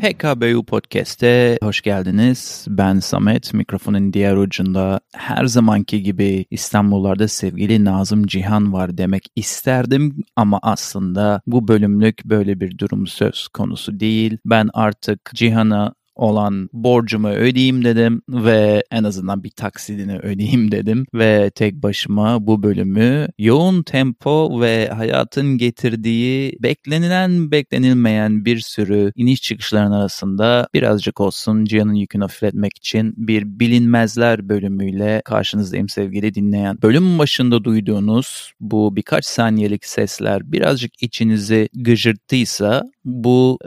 PKBU Podcast'e hoş geldiniz. Ben Samet, mikrofonun diğer ucunda her zamanki gibi İstanbullarda sevgili Nazım Cihan var demek isterdim ama aslında bu bölümlük böyle bir durum söz konusu değil. Ben artık Cihan'a olan borcumu ödeyeyim dedim ve en azından bir taksidini ödeyeyim dedim ve tek başıma bu bölümü yoğun tempo ve hayatın getirdiği beklenilen beklenilmeyen bir sürü iniş çıkışların arasında birazcık olsun Cihan'ın yükünü hafifletmek için bir bilinmezler bölümüyle karşınızdayım sevgili dinleyen. Bölüm başında duyduğunuz bu birkaç saniyelik sesler birazcık içinizi gıcırttıysa bu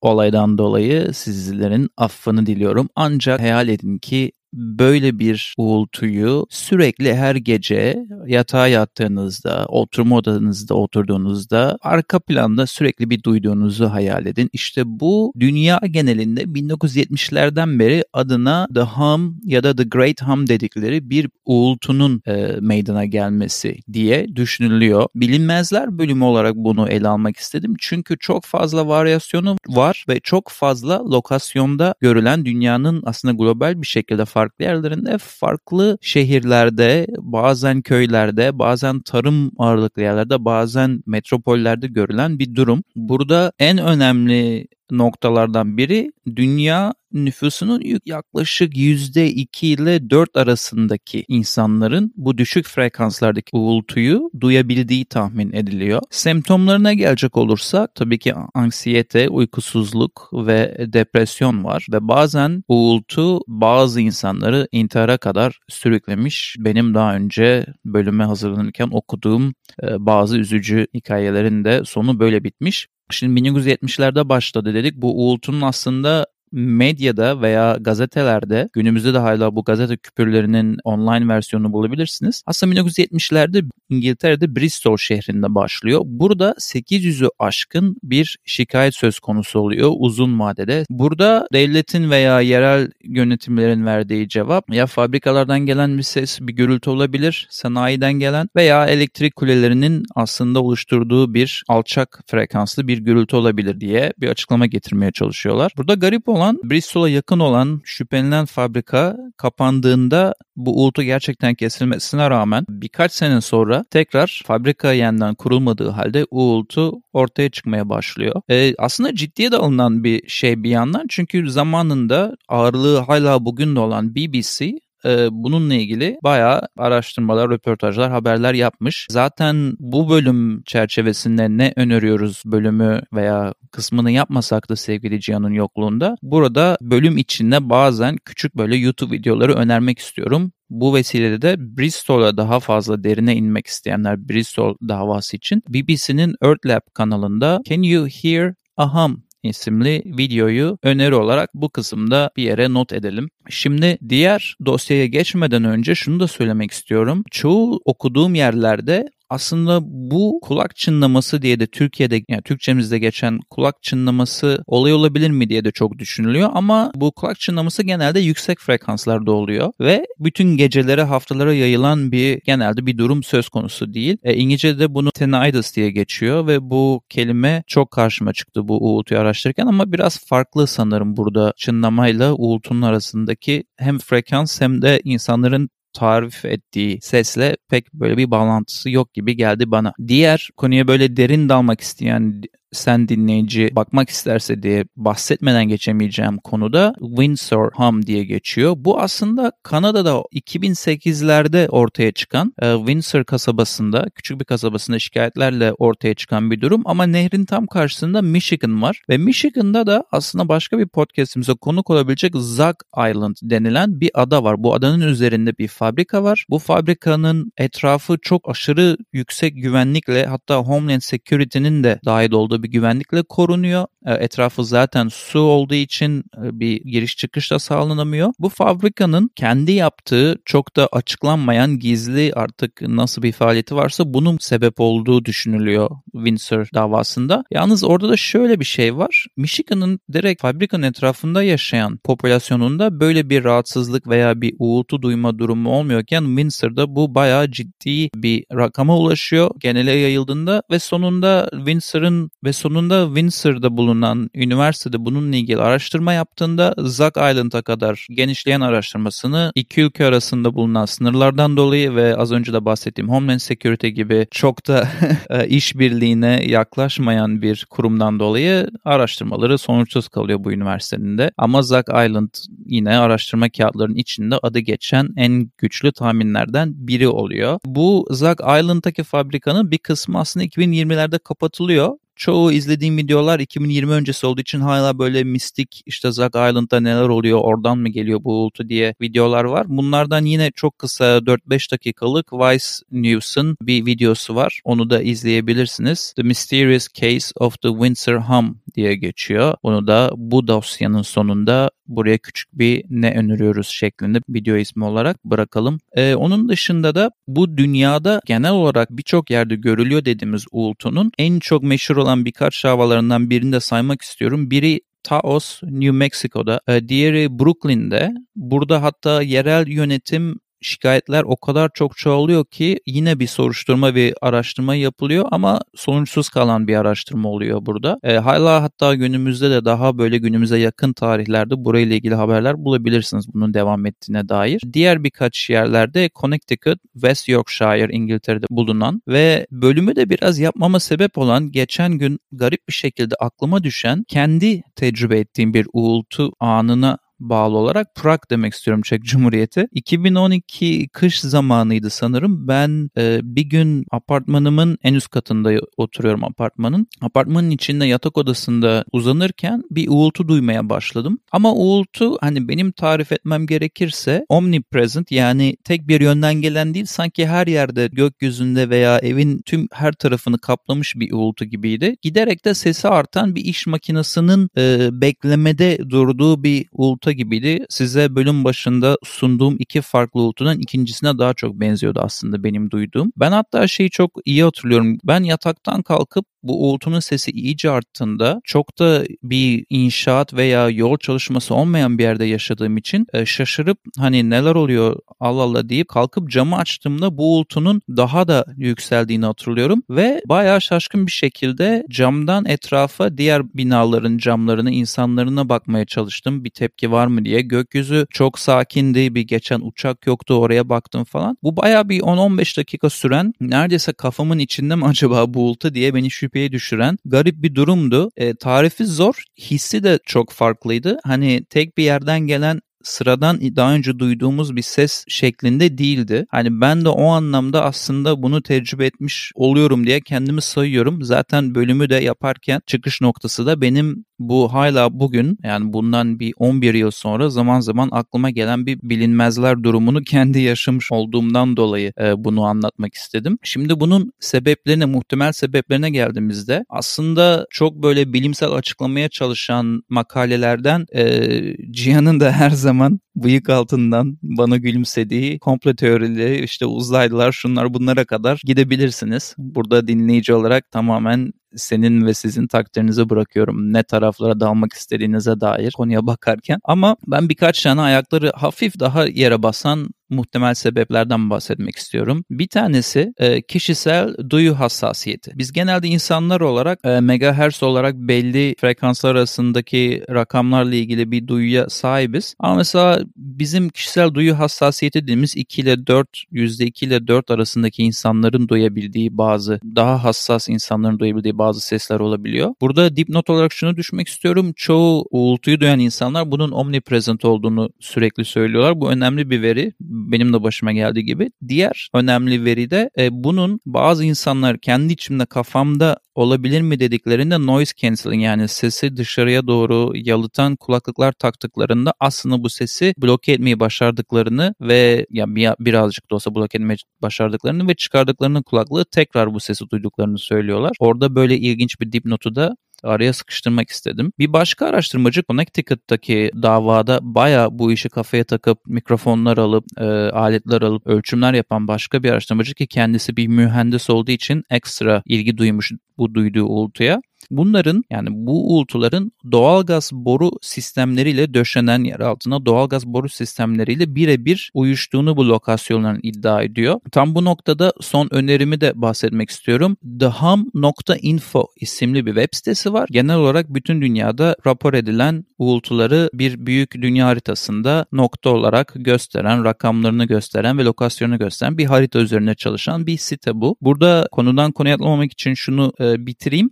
olaydan dolayı sizlerin affını diliyorum. Ancak hayal edin ki böyle bir uğultuyu sürekli her gece yatağa yattığınızda, oturma odanızda oturduğunuzda arka planda sürekli bir duyduğunuzu hayal edin. İşte bu dünya genelinde 1970'lerden beri adına The Hum ya da The Great Hum dedikleri bir uğultunun e, meydana gelmesi diye düşünülüyor. Bilinmezler bölümü olarak bunu ele almak istedim. Çünkü çok fazla varyasyonu var ve çok fazla lokasyonda görülen dünyanın aslında global bir şekilde farklı yerlerinde, farklı şehirlerde, bazen köylerde, bazen tarım ağırlıklı yerlerde, bazen metropollerde görülen bir durum. Burada en önemli noktalardan biri dünya nüfusunun yaklaşık %2 ile 4 arasındaki insanların bu düşük frekanslardaki uğultuyu duyabildiği tahmin ediliyor. Semptomlarına gelecek olursa tabii ki anksiyete, uykusuzluk ve depresyon var ve bazen uğultu bazı insanları intihara kadar sürüklemiş. Benim daha önce bölüme hazırlanırken okuduğum bazı üzücü hikayelerin de sonu böyle bitmiş. Şimdi 1970'lerde başladı dedik. Bu uğultunun aslında medyada veya gazetelerde günümüzde de hala bu gazete küpürlerinin online versiyonunu bulabilirsiniz. Aslında 1970'lerde İngiltere'de Bristol şehrinde başlıyor. Burada 800'ü aşkın bir şikayet söz konusu oluyor uzun vadede. Burada devletin veya yerel yönetimlerin verdiği cevap ya fabrikalardan gelen bir ses, bir gürültü olabilir, sanayiden gelen veya elektrik kulelerinin aslında oluşturduğu bir alçak frekanslı bir gürültü olabilir diye bir açıklama getirmeye çalışıyorlar. Burada garip olan Bristol'a yakın olan şüphelenen fabrika kapandığında bu uğultu gerçekten kesilmesine rağmen birkaç sene sonra tekrar fabrika yeniden kurulmadığı halde uğultu ortaya çıkmaya başlıyor. Ee, aslında ciddiye de alınan bir şey bir yandan çünkü zamanında ağırlığı hala bugün de olan BBC e, bununla ilgili bayağı araştırmalar, röportajlar, haberler yapmış. Zaten bu bölüm çerçevesinde ne öneriyoruz bölümü veya kısmını yapmasak da sevgili Cihan'ın yokluğunda burada bölüm içinde bazen küçük böyle YouTube videoları önermek istiyorum. Bu vesileyle de Bristol'a daha fazla derine inmek isteyenler Bristol davası için BBC'nin Earth Lab kanalında Can You Hear a Hum isimli videoyu öneri olarak bu kısımda bir yere not edelim. Şimdi diğer dosyaya geçmeden önce şunu da söylemek istiyorum. Çoğu okuduğum yerlerde aslında bu kulak çınlaması diye de Türkiye'de yani Türkçemizde geçen kulak çınlaması olay olabilir mi diye de çok düşünülüyor ama bu kulak çınlaması genelde yüksek frekanslarda oluyor ve bütün gecelere haftalara yayılan bir genelde bir durum söz konusu değil. E, İngilizce'de bunu tinnitus diye geçiyor ve bu kelime çok karşıma çıktı bu uğultuyu araştırırken ama biraz farklı sanırım burada çınlamayla uğultunun arasındaki hem frekans hem de insanların tarif ettiği sesle pek böyle bir bağlantısı yok gibi geldi bana. Diğer konuya böyle derin dalmak isteyen sen dinleyici bakmak isterse diye bahsetmeden geçemeyeceğim konuda Windsor Hum diye geçiyor. Bu aslında Kanada'da 2008'lerde ortaya çıkan e, Windsor kasabasında, küçük bir kasabasında şikayetlerle ortaya çıkan bir durum ama nehrin tam karşısında Michigan var ve Michigan'da da aslında başka bir podcastimize konuk olabilecek Zug Island denilen bir ada var. Bu adanın üzerinde bir fabrika var. Bu fabrikanın etrafı çok aşırı yüksek güvenlikle hatta Homeland Security'nin de dahil olduğu bir güvenlikle korunuyor. E, etrafı zaten su olduğu için e, bir giriş çıkış da sağlanamıyor. Bu fabrikanın kendi yaptığı çok da açıklanmayan gizli artık nasıl bir faaliyeti varsa bunun sebep olduğu düşünülüyor Windsor davasında. Yalnız orada da şöyle bir şey var. Michigan'ın direkt fabrikanın etrafında yaşayan popülasyonunda böyle bir rahatsızlık veya bir uğultu duyma durumu olmuyorken Windsor'da bu bayağı ciddi bir rakama ulaşıyor genele yayıldığında ve sonunda Windsor'ın ve sonunda Windsor'da bulunan üniversitede bununla ilgili araştırma yaptığında Zack Island'a kadar genişleyen araştırmasını iki ülke arasında bulunan sınırlardan dolayı ve az önce de bahsettiğim Homeland Security gibi çok da e, işbirliğine yaklaşmayan bir kurumdan dolayı araştırmaları sonuçsuz kalıyor bu üniversitenin de. Ama Zack Island yine araştırma kağıtlarının içinde adı geçen en güçlü tahminlerden biri oluyor. Bu Zack Island'daki fabrikanın bir kısmı aslında 2020'lerde kapatılıyor çoğu izlediğim videolar 2020 öncesi olduğu için hala böyle mistik işte Zack Island'da neler oluyor oradan mı geliyor bu uğultu diye videolar var. Bunlardan yine çok kısa 4-5 dakikalık Vice News'un bir videosu var. Onu da izleyebilirsiniz. The Mysterious Case of the Windsor Hum diye geçiyor. Onu da bu dosyanın sonunda buraya küçük bir ne öneriyoruz şeklinde video ismi olarak bırakalım. Ee, onun dışında da bu dünyada genel olarak birçok yerde görülüyor dediğimiz uğultunun en çok meşhur olan birkaç havalarından birini de saymak istiyorum. Biri Taos, New Mexico'da, e, diğeri Brooklyn'de. Burada hatta yerel yönetim şikayetler o kadar çok çoğalıyor ki yine bir soruşturma ve araştırma yapılıyor ama sonuçsuz kalan bir araştırma oluyor burada. E, hala hatta günümüzde de daha böyle günümüze yakın tarihlerde burayla ilgili haberler bulabilirsiniz bunun devam ettiğine dair. Diğer birkaç yerlerde Connecticut, West Yorkshire, İngiltere'de bulunan ve bölümü de biraz yapmama sebep olan geçen gün garip bir şekilde aklıma düşen kendi tecrübe ettiğim bir uğultu anına bağlı olarak Prag demek istiyorum Çek Cumhuriyeti. 2012 kış zamanıydı sanırım. Ben e, bir gün apartmanımın en üst katında oturuyorum apartmanın. Apartmanın içinde yatak odasında uzanırken bir uğultu duymaya başladım. Ama uğultu hani benim tarif etmem gerekirse omnipresent yani tek bir yönden gelen değil sanki her yerde gökyüzünde veya evin tüm her tarafını kaplamış bir uğultu gibiydi. Giderek de sesi artan bir iş makinesinin e, beklemede durduğu bir uğultu Ulta gibiydi. Size bölüm başında sunduğum iki farklı Ulta'nın ikincisine daha çok benziyordu aslında benim duyduğum. Ben hatta şeyi çok iyi hatırlıyorum. Ben yataktan kalkıp bu uğultunun sesi iyice arttığında çok da bir inşaat veya yol çalışması olmayan bir yerde yaşadığım için e, şaşırıp hani neler oluyor Allah Allah deyip kalkıp camı açtığımda bu uğultunun daha da yükseldiğini hatırlıyorum ve bayağı şaşkın bir şekilde camdan etrafa diğer binaların camlarını insanlarına bakmaya çalıştım bir tepki var mı diye. Gökyüzü çok sakindi bir geçen uçak yoktu oraya baktım falan. Bu bayağı bir 10-15 dakika süren neredeyse kafamın içinde mi acaba bu uğultu diye beni şüphe şüpheye düşüren garip bir durumdu. E, tarifi zor, hissi de çok farklıydı. Hani tek bir yerden gelen sıradan daha önce duyduğumuz bir ses şeklinde değildi. Hani ben de o anlamda aslında bunu tecrübe etmiş oluyorum diye kendimi sayıyorum. Zaten bölümü de yaparken çıkış noktası da benim bu hala bugün yani bundan bir 11 yıl sonra zaman zaman aklıma gelen bir bilinmezler durumunu kendi yaşamış olduğumdan dolayı e, bunu anlatmak istedim. Şimdi bunun sebeplerine, muhtemel sebeplerine geldiğimizde aslında çok böyle bilimsel açıklamaya çalışan makalelerden e, Cihan'ın da her zaman bıyık altından bana gülümsediği komple teorileri işte uzaylılar şunlar bunlara kadar gidebilirsiniz. Burada dinleyici olarak tamamen senin ve sizin takdirinize bırakıyorum ne taraflara dalmak istediğinize dair konuya bakarken. Ama ben birkaç tane ayakları hafif daha yere basan muhtemel sebeplerden bahsetmek istiyorum. Bir tanesi e, kişisel duyu hassasiyeti. Biz genelde insanlar olarak e, megahertz olarak belli frekanslar arasındaki rakamlarla ilgili bir duyuya sahibiz. Ama mesela bizim kişisel duyu hassasiyeti dediğimiz 2 ile 4, %2 ile 4 arasındaki insanların duyabildiği bazı daha hassas insanların duyabildiği bazı sesler olabiliyor. Burada dipnot olarak şunu düşmek istiyorum. Çoğu uğultuyu duyan insanlar bunun omnipresent olduğunu sürekli söylüyorlar. Bu önemli bir veri benim de başıma geldiği gibi. Diğer önemli veri de e, bunun bazı insanlar kendi içimde kafamda olabilir mi dediklerinde noise cancelling yani sesi dışarıya doğru yalıtan kulaklıklar taktıklarında aslında bu sesi bloke etmeyi başardıklarını ve ya bir, birazcık da olsa bloke etmeyi başardıklarını ve çıkardıklarının kulaklığı tekrar bu sesi duyduklarını söylüyorlar. Orada böyle ilginç bir dipnotu da araya sıkıştırmak istedim. Bir başka araştırmacı Connecticut'taki davada baya bu işi kafaya takıp mikrofonlar alıp e, aletler alıp ölçümler yapan başka bir araştırmacı ki kendisi bir mühendis olduğu için ekstra ilgi duymuş bu duyduğu uğultuya. Bunların yani bu uğultuların doğalgaz boru sistemleriyle döşenen yer altına doğalgaz boru sistemleriyle birebir uyuştuğunu bu lokasyonların iddia ediyor. Tam bu noktada son önerimi de bahsetmek istiyorum. TheHum.info isimli bir web sitesi var. Genel olarak bütün dünyada rapor edilen uğultuları bir büyük dünya haritasında nokta olarak gösteren, rakamlarını gösteren ve lokasyonunu gösteren bir harita üzerine çalışan bir site bu. Burada konudan konuya atlamamak için şunu e, bitireyim.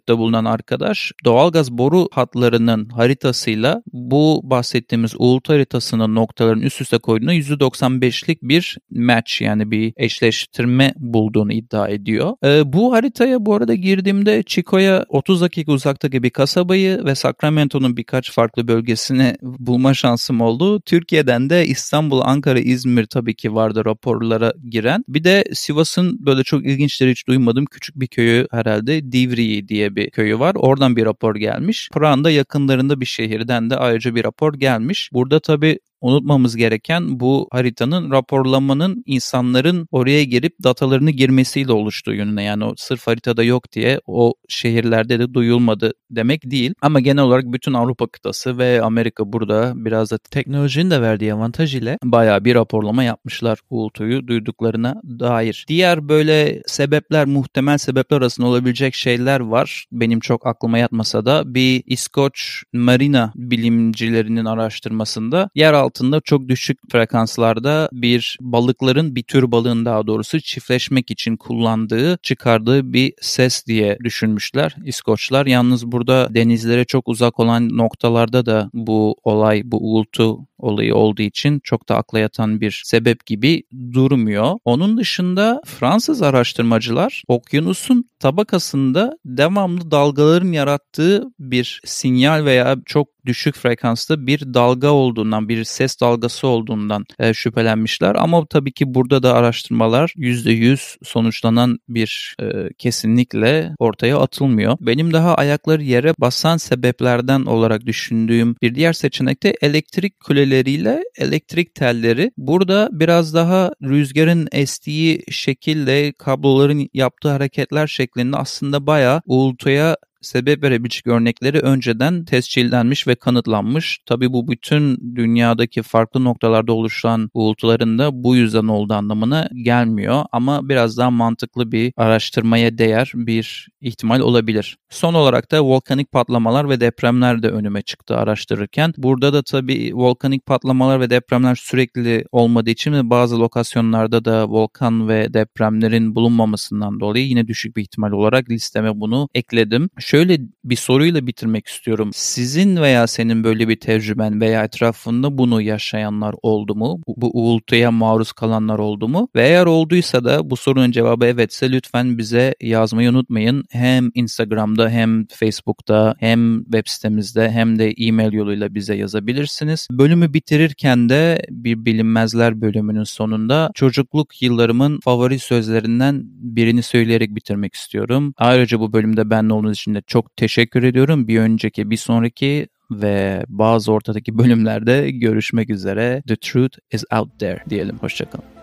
Connecticut'ta bulunan arkadaş doğalgaz boru hatlarının haritasıyla bu bahsettiğimiz uğultu haritasının noktaların üst üste koyduğunda %95'lik bir match yani bir eşleştirme bulduğunu iddia ediyor. E, bu haritaya bu arada girdiğimde Chico'ya 30 dakika uzaktaki bir kasabayı ve Sacramento'nun birkaç farklı bölgesini bulma şansım oldu. Türkiye'den de İstanbul, Ankara, İzmir tabii ki vardı raporlara giren. Bir de Sivas'ın böyle çok ilginçleri hiç duymadığım küçük bir köyü herhalde Divriği diye bir köyü var. Oradan bir rapor gelmiş. Praha'nın da yakınlarında bir şehirden de ayrıca bir rapor gelmiş. Burada tabii unutmamız gereken bu haritanın raporlamanın insanların oraya girip datalarını girmesiyle oluştuğu yönüne. Yani o sırf haritada yok diye o şehirlerde de duyulmadı demek değil. Ama genel olarak bütün Avrupa kıtası ve Amerika burada biraz da teknolojinin de verdiği avantaj ile bayağı bir raporlama yapmışlar uğultuyu duyduklarına dair. Diğer böyle sebepler, muhtemel sebepler arasında olabilecek şeyler var. Benim çok aklıma yatmasa da bir İskoç marina bilimcilerinin araştırmasında yeraltı altında çok düşük frekanslarda bir balıkların bir tür balığın daha doğrusu çiftleşmek için kullandığı, çıkardığı bir ses diye düşünmüşler İskoçlar. Yalnız burada denizlere çok uzak olan noktalarda da bu olay, bu uğultu olayı olduğu için çok da akla yatan bir sebep gibi durmuyor. Onun dışında Fransız araştırmacılar okyanusun tabakasında devamlı dalgaların yarattığı bir sinyal veya çok düşük frekansta bir dalga olduğundan, bir ses dalgası olduğundan e, şüphelenmişler. Ama tabii ki burada da araştırmalar %100 sonuçlanan bir e, kesinlikle ortaya atılmıyor. Benim daha ayakları yere basan sebeplerden olarak düşündüğüm bir diğer seçenek de elektrik kuleleriyle elektrik telleri. Burada biraz daha rüzgarın estiği şekilde kabloların yaptığı hareketler şeklinde aslında bayağı uğultuya sebep verebilecek örnekleri önceden tescillenmiş ve kanıtlanmış. Tabi bu bütün dünyadaki farklı noktalarda oluşan uğultuların da bu yüzden olduğu anlamına gelmiyor ama biraz daha mantıklı bir araştırmaya değer bir ihtimal olabilir. Son olarak da volkanik patlamalar ve depremler de önüme çıktı araştırırken. Burada da tabi volkanik patlamalar ve depremler sürekli olmadığı için bazı lokasyonlarda da volkan ve depremlerin bulunmamasından dolayı yine düşük bir ihtimal olarak listeme bunu ekledim şöyle bir soruyla bitirmek istiyorum. Sizin veya senin böyle bir tecrüben veya etrafında bunu yaşayanlar oldu mu? Bu, bu uğultuya maruz kalanlar oldu mu? Ve eğer olduysa da bu sorunun cevabı evetse lütfen bize yazmayı unutmayın. Hem Instagram'da hem Facebook'ta hem web sitemizde hem de e-mail yoluyla bize yazabilirsiniz. Bölümü bitirirken de bir bilinmezler bölümünün sonunda çocukluk yıllarımın favori sözlerinden birini söyleyerek bitirmek istiyorum. Ayrıca bu bölümde benle olduğunuz için de çok teşekkür ediyorum. Bir önceki, bir sonraki ve bazı ortadaki bölümlerde görüşmek üzere. The truth is out there diyelim. Hoşçakalın.